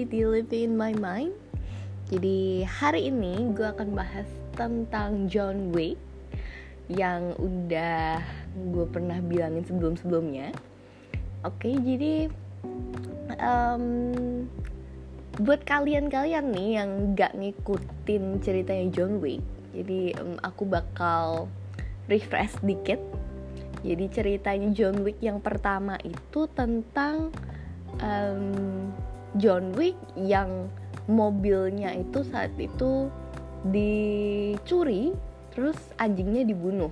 lagi di Living in My Mind. Jadi hari ini gue akan bahas tentang John Wick Yang udah gue pernah bilangin sebelum-sebelumnya. Oke jadi um, Buat kalian-kalian nih yang gak ngikutin ceritanya John Wick Jadi um, aku bakal refresh dikit. Jadi ceritanya John Wick yang pertama itu tentang um, John Wick yang mobilnya itu saat itu dicuri terus anjingnya dibunuh.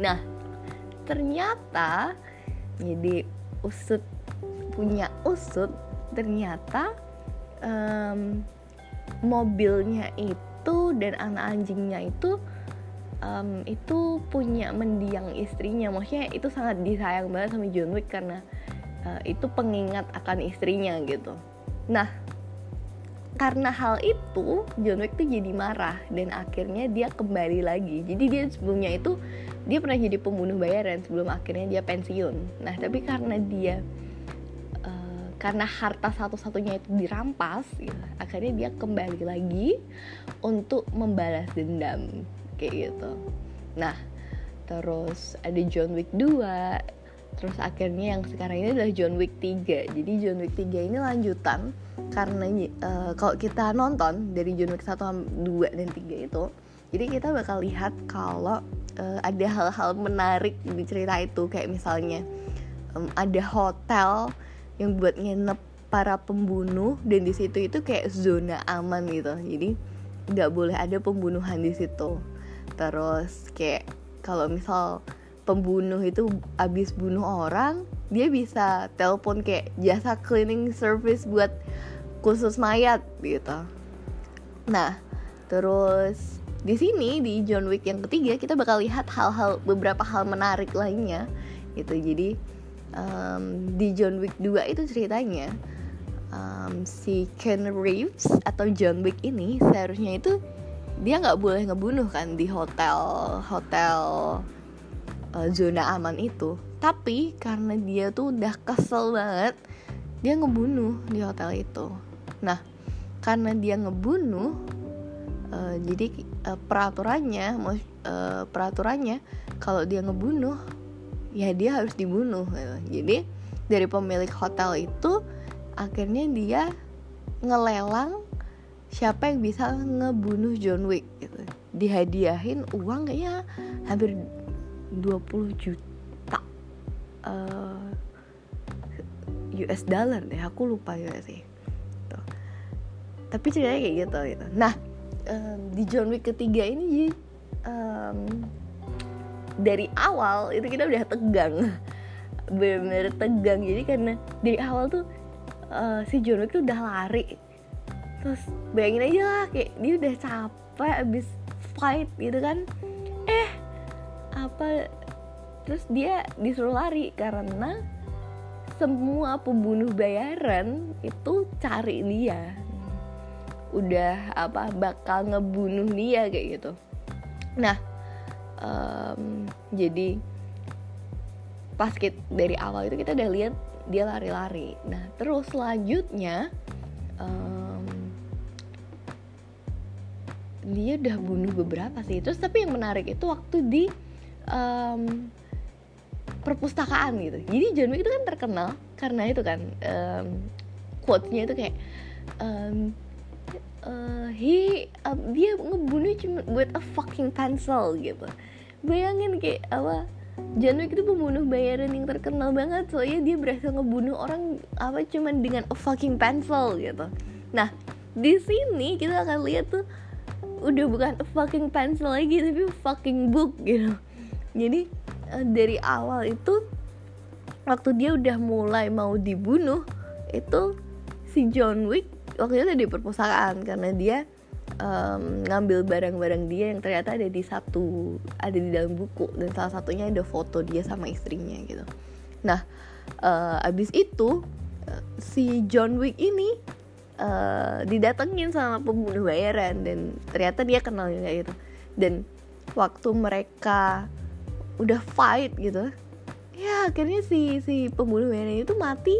Nah ternyata jadi usut punya usut ternyata um, mobilnya itu dan anak anjingnya itu um, itu punya mendiang istrinya. Maksudnya itu sangat disayang banget sama John Wick karena uh, itu pengingat akan istrinya gitu nah karena hal itu John Wick tuh jadi marah dan akhirnya dia kembali lagi. Jadi dia sebelumnya itu dia pernah jadi pembunuh bayaran sebelum akhirnya dia pensiun. Nah tapi karena dia uh, karena harta satu-satunya itu dirampas gitu, akhirnya dia kembali lagi untuk membalas dendam kayak gitu. Nah terus ada John Wick 2 terus akhirnya yang sekarang ini adalah John Wick 3 jadi John Wick 3 ini lanjutan karena uh, kalau kita nonton dari John Wick 1 2 dan 3 itu jadi kita bakal lihat kalau uh, ada hal-hal menarik di cerita itu. Kayak misalnya um, ada hotel yang buat nginep para pembunuh dan di situ itu kayak zona aman gitu. Jadi nggak boleh ada pembunuhan di situ. Terus kayak kalau misal pembunuh itu abis bunuh orang dia bisa telepon kayak jasa cleaning service buat khusus mayat gitu. Nah terus di sini di John Wick yang ketiga kita bakal lihat hal-hal beberapa hal menarik lainnya gitu. Jadi um, di John Wick 2 itu ceritanya um, si Ken Reeves atau John Wick ini seharusnya itu dia nggak boleh ngebunuh kan di hotel hotel uh, zona aman itu tapi karena dia tuh udah kesel banget dia ngebunuh di hotel itu nah karena dia ngebunuh uh, jadi uh, peraturannya uh, peraturannya kalau dia ngebunuh ya dia harus dibunuh gitu. jadi dari pemilik hotel itu akhirnya dia ngelelang siapa yang bisa ngebunuh John Wick gitu. dihadiahin uang kayaknya hampir 20 juta uh, eh, US dollar deh aku lupa juga sih. Tuh. tapi ceritanya kayak gitu gitu. Nah um, di John Wick ketiga ini um, dari awal itu kita udah tegang. Bener-bener tegang. Jadi karena dari awal tuh uh, si John Wick tuh udah lari. Terus bayangin aja lah kayak dia udah capek abis fight gitu kan apa terus dia disuruh lari karena semua pembunuh bayaran itu cari dia. Udah apa bakal ngebunuh dia kayak gitu. Nah um, jadi pas kita, dari awal itu kita udah lihat dia lari-lari. Nah terus selanjutnya um, dia udah bunuh beberapa sih. Terus tapi yang menarik itu waktu di um, perpustakaan gitu. Jadi John Wick itu kan terkenal karena itu kan um, quotesnya itu kayak um, uh, he uh, dia ngebunuh cuma buat a fucking pencil gitu. Bayangin kayak apa John Wick itu pembunuh bayaran yang terkenal banget. Soalnya dia berhasil ngebunuh orang apa cuma dengan a fucking pencil gitu. Nah di sini kita akan lihat tuh udah bukan fucking pencil lagi tapi fucking book gitu jadi uh, dari awal itu waktu dia udah mulai mau dibunuh itu si John Wick waktu itu di perpustakaan karena dia um, ngambil barang-barang dia yang ternyata ada di satu ada di dalam buku dan salah satunya ada foto dia sama istrinya gitu. Nah uh, abis itu uh, si John Wick ini uh, didatengin sama pembunuh bayaran dan ternyata dia kenal gitu. Dan waktu mereka udah fight gitu. Ya akhirnya si si pembunuh bayaran itu mati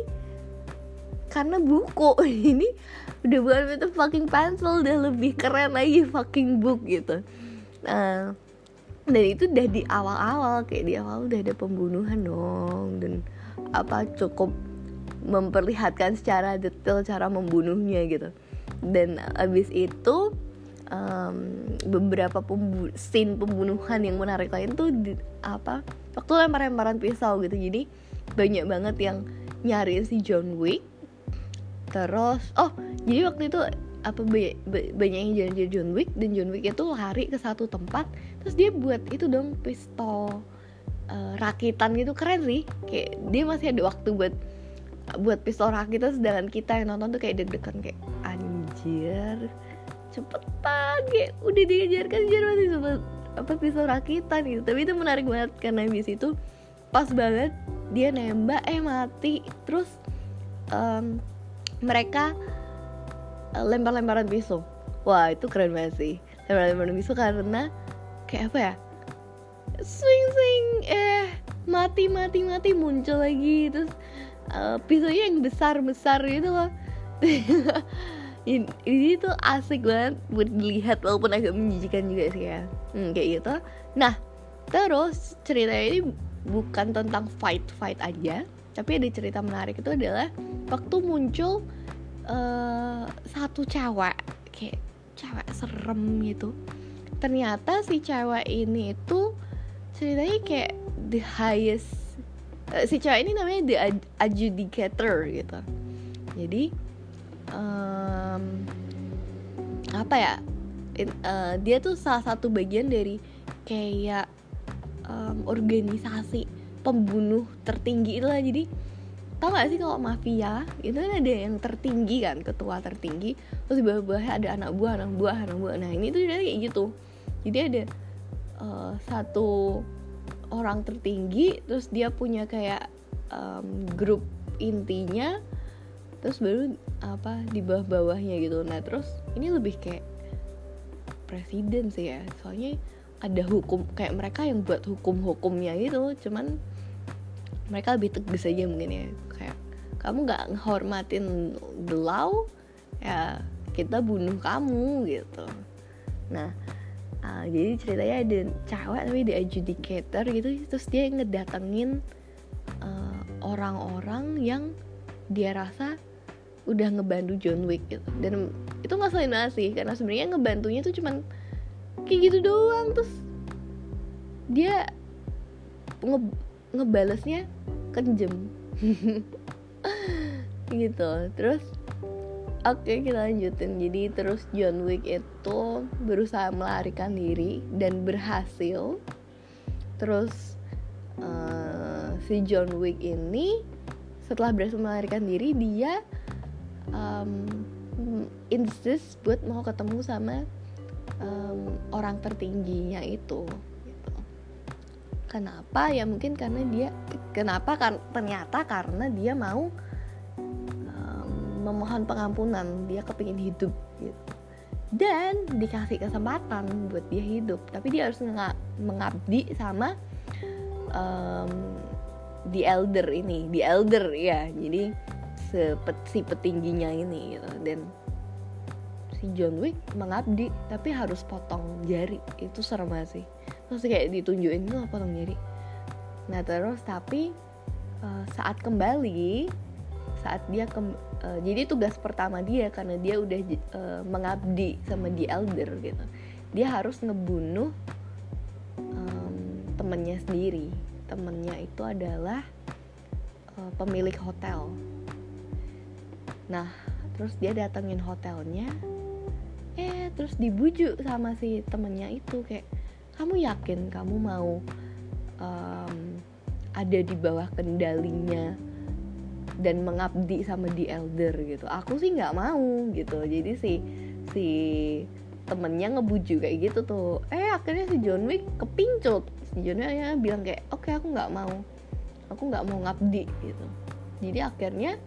karena buku. Ini udah bukan itu fucking pencil udah lebih keren lagi fucking book gitu. Nah dan itu udah di awal-awal kayak di awal udah ada pembunuhan dong. Dan apa cukup memperlihatkan secara detail cara membunuhnya gitu. Dan abis itu um, beberapa pembu scene pembunuhan yang menarik lain tuh di, apa waktu lempar-lemparan pisau gitu. Jadi banyak banget yang nyariin si John Wick. Terus oh jadi waktu itu apa banyak yang jalan John Wick dan John Wick itu lari ke satu tempat terus dia buat itu dong pistol uh, rakitan gitu. Keren sih kayak dia masih ada waktu buat buat pistol rakitan sedangkan kita yang nonton tuh kayak deg-degan kayak anjir cepetan kayak udah diajarkan aja masih sempet apa pistol rakitan gitu. Tapi itu menarik banget karena habis itu pas banget dia nembak eh mati. Terus um, mereka lempar-lemparan pisau. Wah itu keren banget sih lempar-lemparan pisau karena kayak apa ya swing swing eh mati mati mati muncul lagi. Terus uh, pisaunya yang besar besar gitu loh ini, ini tuh asik banget buat dilihat walaupun agak menjijikan juga sih ya. Hmm, kayak gitu. Nah terus ceritanya ini bukan tentang fight fight aja. Tapi ada cerita menarik itu adalah waktu muncul uh, satu cewek kayak cewek serem gitu. Ternyata si cewek ini itu ceritanya kayak the highest uh, si cewek ini namanya the adjudicator gitu. Jadi um, apa ya? It, uh, dia tuh salah satu bagian dari kayak um, organisasi pembunuh tertinggi itulah jadi tau gak sih kalau mafia itu kan ada yang tertinggi kan ketua tertinggi terus bawah-bawahnya ada anak buah anak buah anak buah. Nah ini tuh kayak gitu. Jadi ada uh, satu orang tertinggi terus dia punya kayak um, grup intinya terus baru apa di bawah-bawahnya gitu. Nah terus ini lebih kayak presiden sih ya. Soalnya ada hukum kayak mereka yang buat hukum-hukumnya gitu cuman mereka lebih tegas aja mungkin ya. Kayak kamu nggak ngehormatin the law ya kita bunuh kamu gitu. Nah uh, jadi ceritanya ada cewek tapi di adjudicator gitu. Terus dia ngedatengin uh, orang-orang yang dia rasa udah ngebantu John Wick gitu. Dan itu nggak salah sih karena sebenarnya ngebantunya tuh cuman kayak gitu doang. Terus dia nge ngebalesnya kejem. Gitu. Terus oke okay, kita lanjutin. Jadi terus John Wick itu berusaha melarikan diri dan berhasil. Terus uh, si John Wick ini setelah berhasil melarikan diri dia um, insist buat mau ketemu sama um, orang tertingginya itu kenapa? Ya mungkin karena dia kenapa? Kan ternyata karena dia mau um, memohon pengampunan. Dia kepingin hidup gitu. Dan dikasih kesempatan buat dia hidup. Tapi dia harus mengabdi sama um, the elder ini the elder ya. Jadi sepet, si petingginya ini gitu. Dan si John Wick mengabdi tapi harus potong jari. Itu serem banget sih. Terus kayak ditunjukin tuh potong jari? Nah terus tapi uh, saat kembali saat dia ke, uh, jadi tugas pertama dia karena dia udah uh, mengabdi sama di elder gitu. Dia harus ngebunuh um, temennya sendiri. Temennya itu adalah uh, pemilik hotel nah terus dia datengin hotelnya eh terus dibujuk sama si temennya itu kayak kamu yakin kamu mau um, ada di bawah kendalinya dan mengabdi sama di elder? Gitu. Aku sih nggak mau gitu. Jadi si si temennya ngebujuk kayak gitu tuh. Eh akhirnya si John Wick kepincut. Si John Wick bilang kayak oke okay, aku nggak mau. Aku nggak mau ngabdi gitu. Jadi akhirnya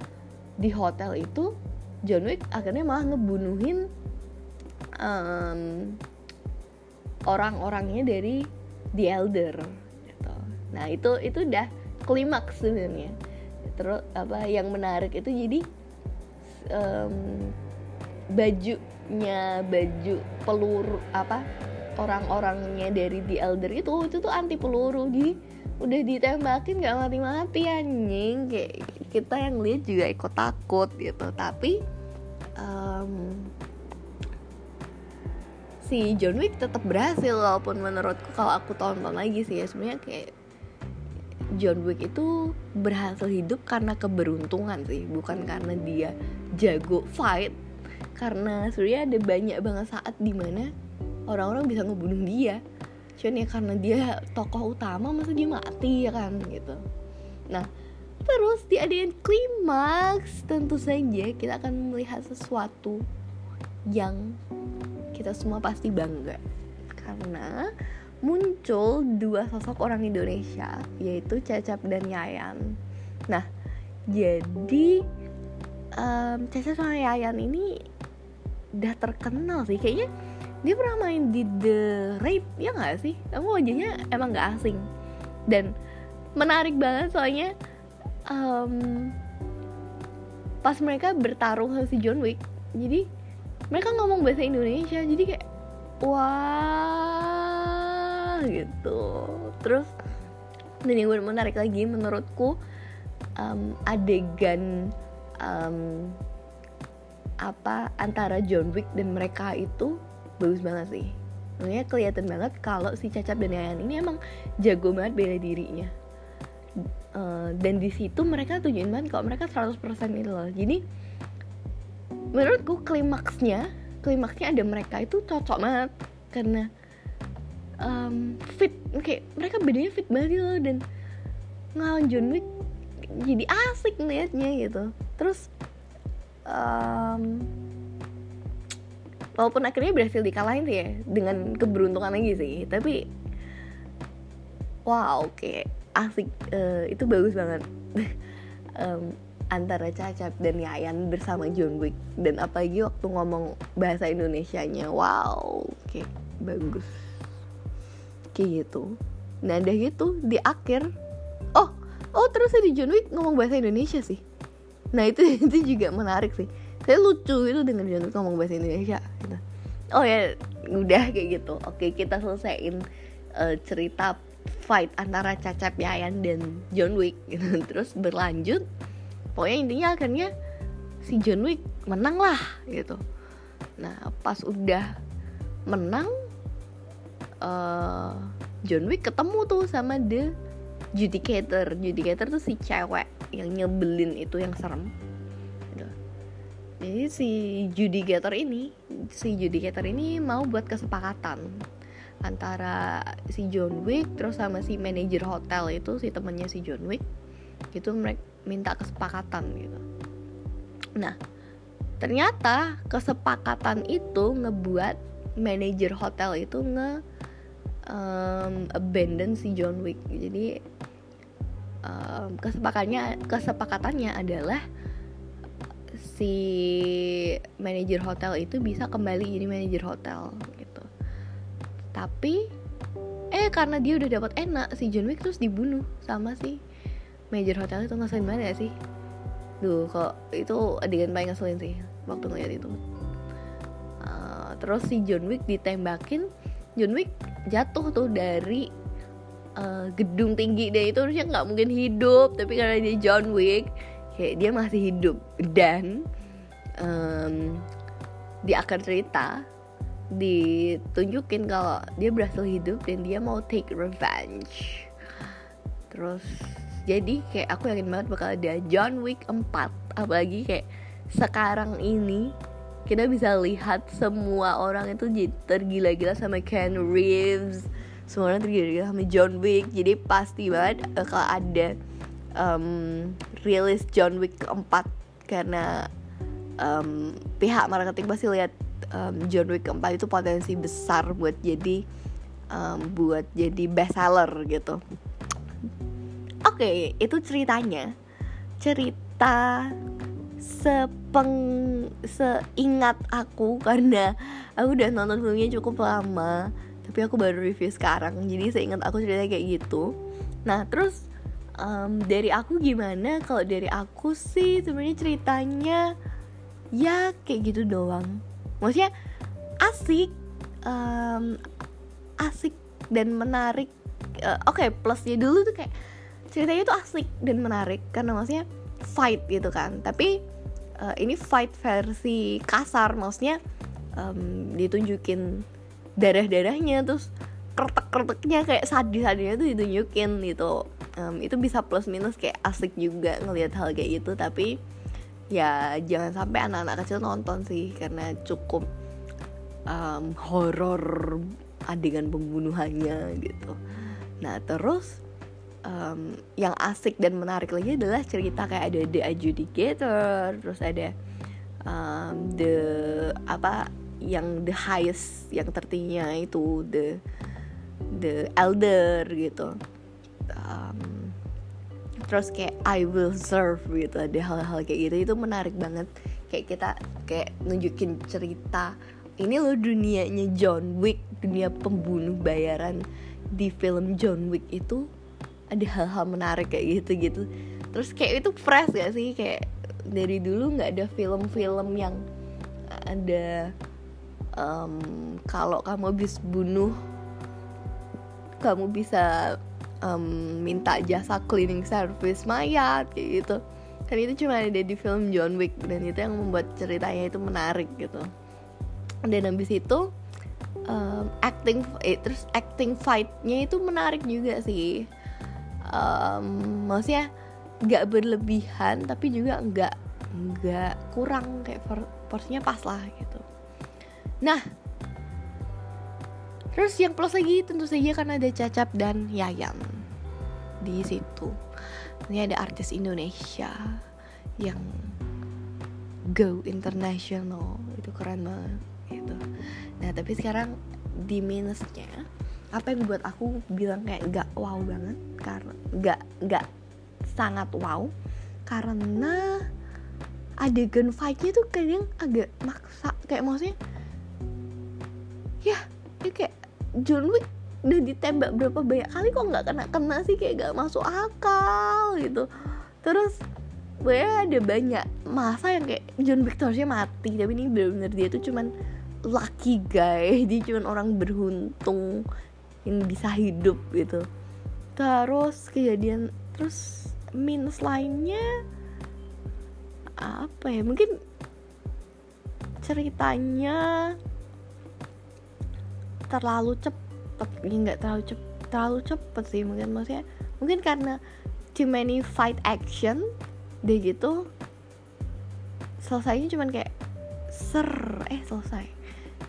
di hotel itu John Wick akhirnya malah ngebunuhin um, orang-orangnya dari The Elder gitu. Nah itu itu udah klimaks sebenarnya. Terus apa yang menarik itu jadi um, bajunya baju peluru apa orang-orangnya dari The Elder itu itu tuh anti peluru jadi udah ditembakin gak mati-mati anjing. Kayak kita yang lihat juga ikut takut gitu. Tapi um, si John Wick tetap berhasil walaupun menurutku kalau aku tonton lagi sih ya. Sebenarnya kayak John Wick itu berhasil hidup karena keberuntungan sih bukan karena dia jago fight. Karena sebenarnya ada banyak banget saat di mana orang-orang bisa ngebunuh dia cuman ya karena dia tokoh utama masa dia mati ya kan gitu. Nah terus di adegan klimaks tentu saja kita akan melihat sesuatu yang kita semua pasti bangga. Karena muncul dua sosok orang Indonesia yaitu Cecep dan Yayan. Nah, jadi um, Cecep sama Yayan ini udah terkenal sih. Kayaknya dia pernah main di The Raid ya nggak sih? Kamu wajahnya emang nggak asing dan menarik banget soalnya um, pas mereka bertarung sama si John Wick jadi mereka ngomong bahasa Indonesia jadi kayak wah gitu terus dan yang menarik lagi menurutku um, adegan um, apa antara John Wick dan mereka itu bagus banget sih. Makanya kelihatan banget kalau si Cacap dan Yayan ini emang jago banget bela dirinya. Uh, dan di situ mereka tunjukin banget kalau mereka 100% itu loh. Jadi menurutku klimaksnya klimaksnya ada mereka itu cocok banget. Karena um, fit kayak mereka bedanya fit banget gitu loh. Dan ngelawan John jadi asik ngeliatnya gitu. Terus um, walaupun akhirnya berhasil dikalahin sih ya dengan keberuntungan lagi sih. Tapi wow kayak asik. Uh, itu bagus banget. Um, antara Cacap dan Yayan bersama John Wick. Dan apalagi waktu ngomong bahasa Indonesia-nya. Wow kayak bagus. Kayak gitu. Nah ada gitu di akhir. Oh oh terus di John Wick ngomong bahasa Indonesia sih. Nah itu itu juga menarik sih saya lucu itu dengan John Wick ngomong bahasa Indonesia. Gitu. oh ya udah kayak gitu. Oke kita selesaiin uh, cerita fight antara Cacap Yayan dan John Wick. Gitu. Terus berlanjut pokoknya intinya akhirnya si John Wick menang lah gitu. Nah pas udah menang uh, John Wick ketemu tuh sama the judicator. Judicator tuh si cewek yang nyebelin itu yang serem. Jadi si judicator ini si judicator ini mau buat kesepakatan antara si John Wick terus sama si manajer hotel itu si temennya si John Wick gitu mereka minta kesepakatan gitu. Nah ternyata kesepakatan itu ngebuat manajer hotel itu nge um, abandon si John Wick. Jadi um, kesepakatannya kesepakatannya adalah si manajer hotel itu bisa kembali jadi manajer hotel gitu tapi eh karena dia udah dapat enak si John Wick terus dibunuh sama si Major Hotel itu ngeselin banget gak sih? Duh, kok itu adegan paling ngeselin sih waktu ngeliat itu. Uh, terus si John Wick ditembakin, John Wick jatuh tuh dari uh, gedung tinggi dan itu harusnya nggak mungkin hidup, tapi karena dia John Wick, kayak dia masih hidup. Dan um, di akhir cerita ditunjukin kalau dia berhasil hidup dan dia mau take revenge. Terus jadi kayak aku yakin banget bakal ada John Wick 4 apalagi kayak sekarang ini kita bisa lihat semua orang itu tergila-gila sama Ken Reeves. Semua orang tergila-gila sama John Wick. Jadi pasti banget kalau ada um, rilis John Wick keempat karena um, pihak marketing pasti lihat um, John Wick keempat itu potensi besar buat jadi um, buat jadi best seller gitu Oke, okay, itu ceritanya. Cerita sepeng seingat aku karena aku udah nonton filmnya cukup lama tapi aku baru review sekarang jadi seingat aku cerita kayak gitu nah terus um, dari aku gimana? Kalau dari aku sih sebenarnya ceritanya ya kayak gitu doang. Maksudnya asik um, asik dan menarik. Uh, oke okay, plusnya dulu tuh kayak ceritanya tuh asik dan menarik karena maksudnya fight gitu kan. Tapi uh, ini fight versi kasar maksudnya um, ditunjukin darah-darahnya terus kertek-kerteknya kayak sadis-sadisnya tuh ditunjukin gitu um, itu bisa plus minus kayak asik juga ngelihat hal kayak gitu tapi ya jangan sampai anak-anak kecil nonton sih karena cukup um, horor adegan pembunuhannya gitu. Nah terus um, yang asik dan menarik lagi adalah cerita kayak ada the adjudicator terus ada um, the apa yang the highest yang tertingginya itu the the elder gitu um, terus kayak I will serve gitu. Ada hal-hal kayak gitu itu menarik banget. Kayak kita kayak nunjukin cerita ini loh dunianya John Wick dunia pembunuh bayaran di film John Wick itu ada hal-hal menarik kayak gitu gitu terus kayak itu fresh gak sih? Kayak dari dulu nggak ada film-film yang ada um, kalau kamu habis bunuh kamu bisa um, minta jasa cleaning service mayat kayak gitu. Kan itu cuma ada di film John Wick dan itu yang membuat ceritanya itu menarik gitu. Dan habis itu um, acting eh, terus acting fightnya itu menarik juga sih. Um, maksudnya nggak berlebihan tapi juga nggak nggak kurang kayak porsinya pas lah gitu. Nah, terus yang plus lagi tentu saja karena ada Cacap dan Yayan di situ. Ini ada artis Indonesia yang go international itu keren banget gitu. Nah tapi sekarang di minusnya apa yang buat aku bilang kayak gak wow banget karena gak gak sangat wow karena adegan fightnya tuh kadang agak maksa kayak maksudnya ya ya kayak John Wick udah ditembak berapa banyak kali kok nggak kena kena sih kayak gak masuk akal gitu. Terus gue ada banyak masa yang kayak John Wick harusnya mati tapi ini benar-benar dia tuh cuman lucky guy. Dia cuman orang beruntung yang bisa hidup gitu. Terus kejadian terus minus lainnya apa ya? Mungkin ceritanya terlalu cepet. Nggak terlalu cepet terlalu cepet sih mungkin maksudnya mungkin karena too many fight action deh gitu. Selesainya cuman kayak ser eh selesai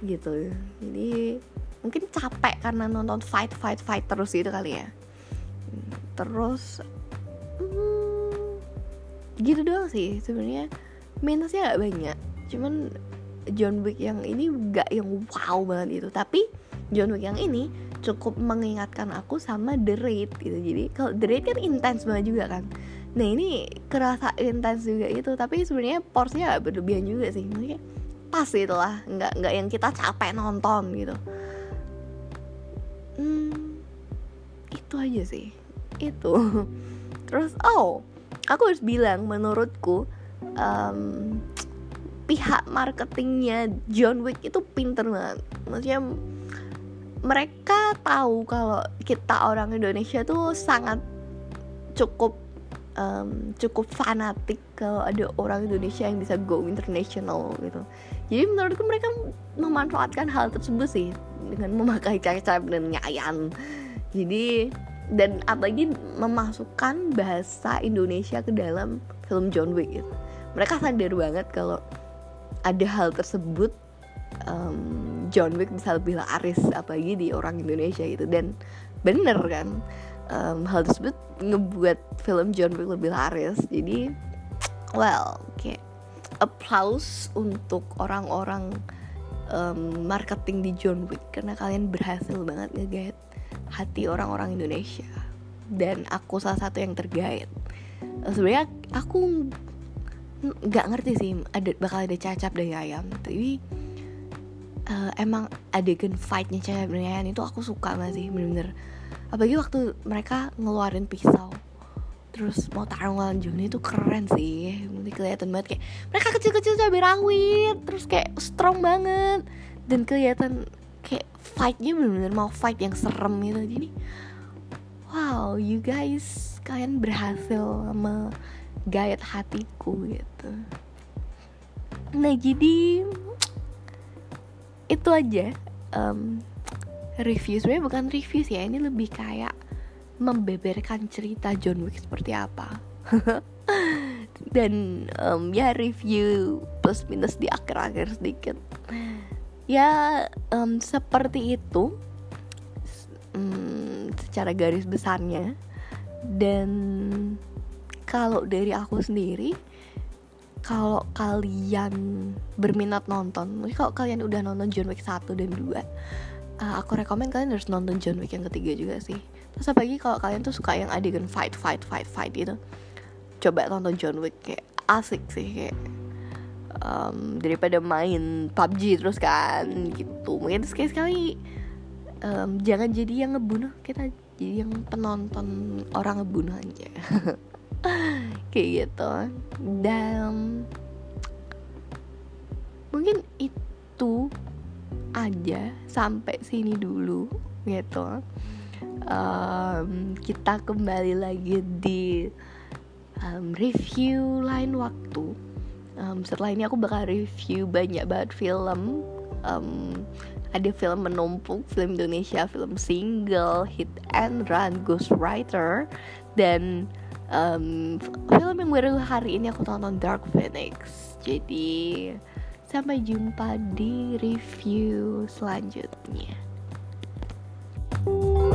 gitu. Jadi mungkin capek karena nonton fight fight fight terus gitu kali ya. Terus hmm, gitu doang sih sebenarnya. Minusnya gak banyak cuman John Wick yang ini gak yang wow banget itu tapi John Wick yang ini cukup mengingatkan aku sama The Raid gitu. Jadi kalau The Raid kan intens banget juga kan. Nah ini kerasa intens juga itu tapi sebenarnya porsinya gak berlebihan juga sih. Maksudnya pas gitu lah. Nggak nggak yang kita capek nonton gitu. Hmm, itu aja sih. Itu. Terus oh aku harus bilang menurutku um, pihak marketingnya John Wick itu pinter banget. Maksudnya mereka tahu kalau kita orang Indonesia tuh sangat cukup um, cukup fanatik kalau ada orang Indonesia yang bisa go international gitu. Jadi menurutku mereka memanfaatkan hal tersebut sih dengan memakai cacap dan nyayan. Jadi dan apalagi memasukkan bahasa Indonesia ke dalam film John Wick gitu. Mereka sadar banget kalau ada hal tersebut um, John Wick bisa lebih laris apalagi di orang Indonesia gitu. Dan bener kan um, hal tersebut ngebuat film John Wick lebih laris. Jadi well kayak applause untuk orang-orang um, marketing di John Wick. Karena kalian berhasil banget ngegait hati orang-orang Indonesia. Dan aku salah satu yang tergait. Sebenarnya aku nggak ngerti sih ada bakal ada cacap dari ayam. Tapi uh, emang adegan fightnya cewek Brian itu aku suka banget sih bener-bener. Apalagi waktu mereka ngeluarin pisau. Terus mau tarung lawan Johnny itu keren sih. Nanti kelihatan banget kayak mereka kecil-kecil cabai rawit terus kayak strong banget. Dan kelihatan kayak fightnya bener-bener mau fight yang serem gitu. Jadi wow you guys kalian berhasil menggayat hatiku gitu. Nah jadi itu aja. Um, review. Sebenarnya bukan review sih ya. Ini lebih kayak membeberkan cerita John Wick seperti apa. Dan um, ya review plus minus di akhir-akhir sedikit. Ya um, seperti itu. Um, secara garis besarnya. Dan kalau dari aku sendiri kalau kalian berminat nonton mungkin kalau kalian udah nonton John Wick 1 dan 2 uh, aku rekomend kalian harus nonton John Wick yang ketiga juga sih. Terus apalagi kalau kalian tuh suka yang adegan fight fight fight fight gitu. Coba tonton John Wick kayak asik sih kayak um, daripada main PUBG terus kan gitu. Mungkin sekali sekali um, jangan jadi yang ngebunuh kita jadi yang penonton orang ngebunuh aja. Kayak gitu. Dan sampai sini dulu gitu. Um, kita kembali lagi di um, review lain waktu. Um, setelah ini aku bakal review banyak banget film. Um, ada film menumpuk film Indonesia film single hit and run Ghost Writer dan um, film yang baru hari ini aku tonton Dark Phoenix. Jadi sampai jumpa di review selanjutnya. thank you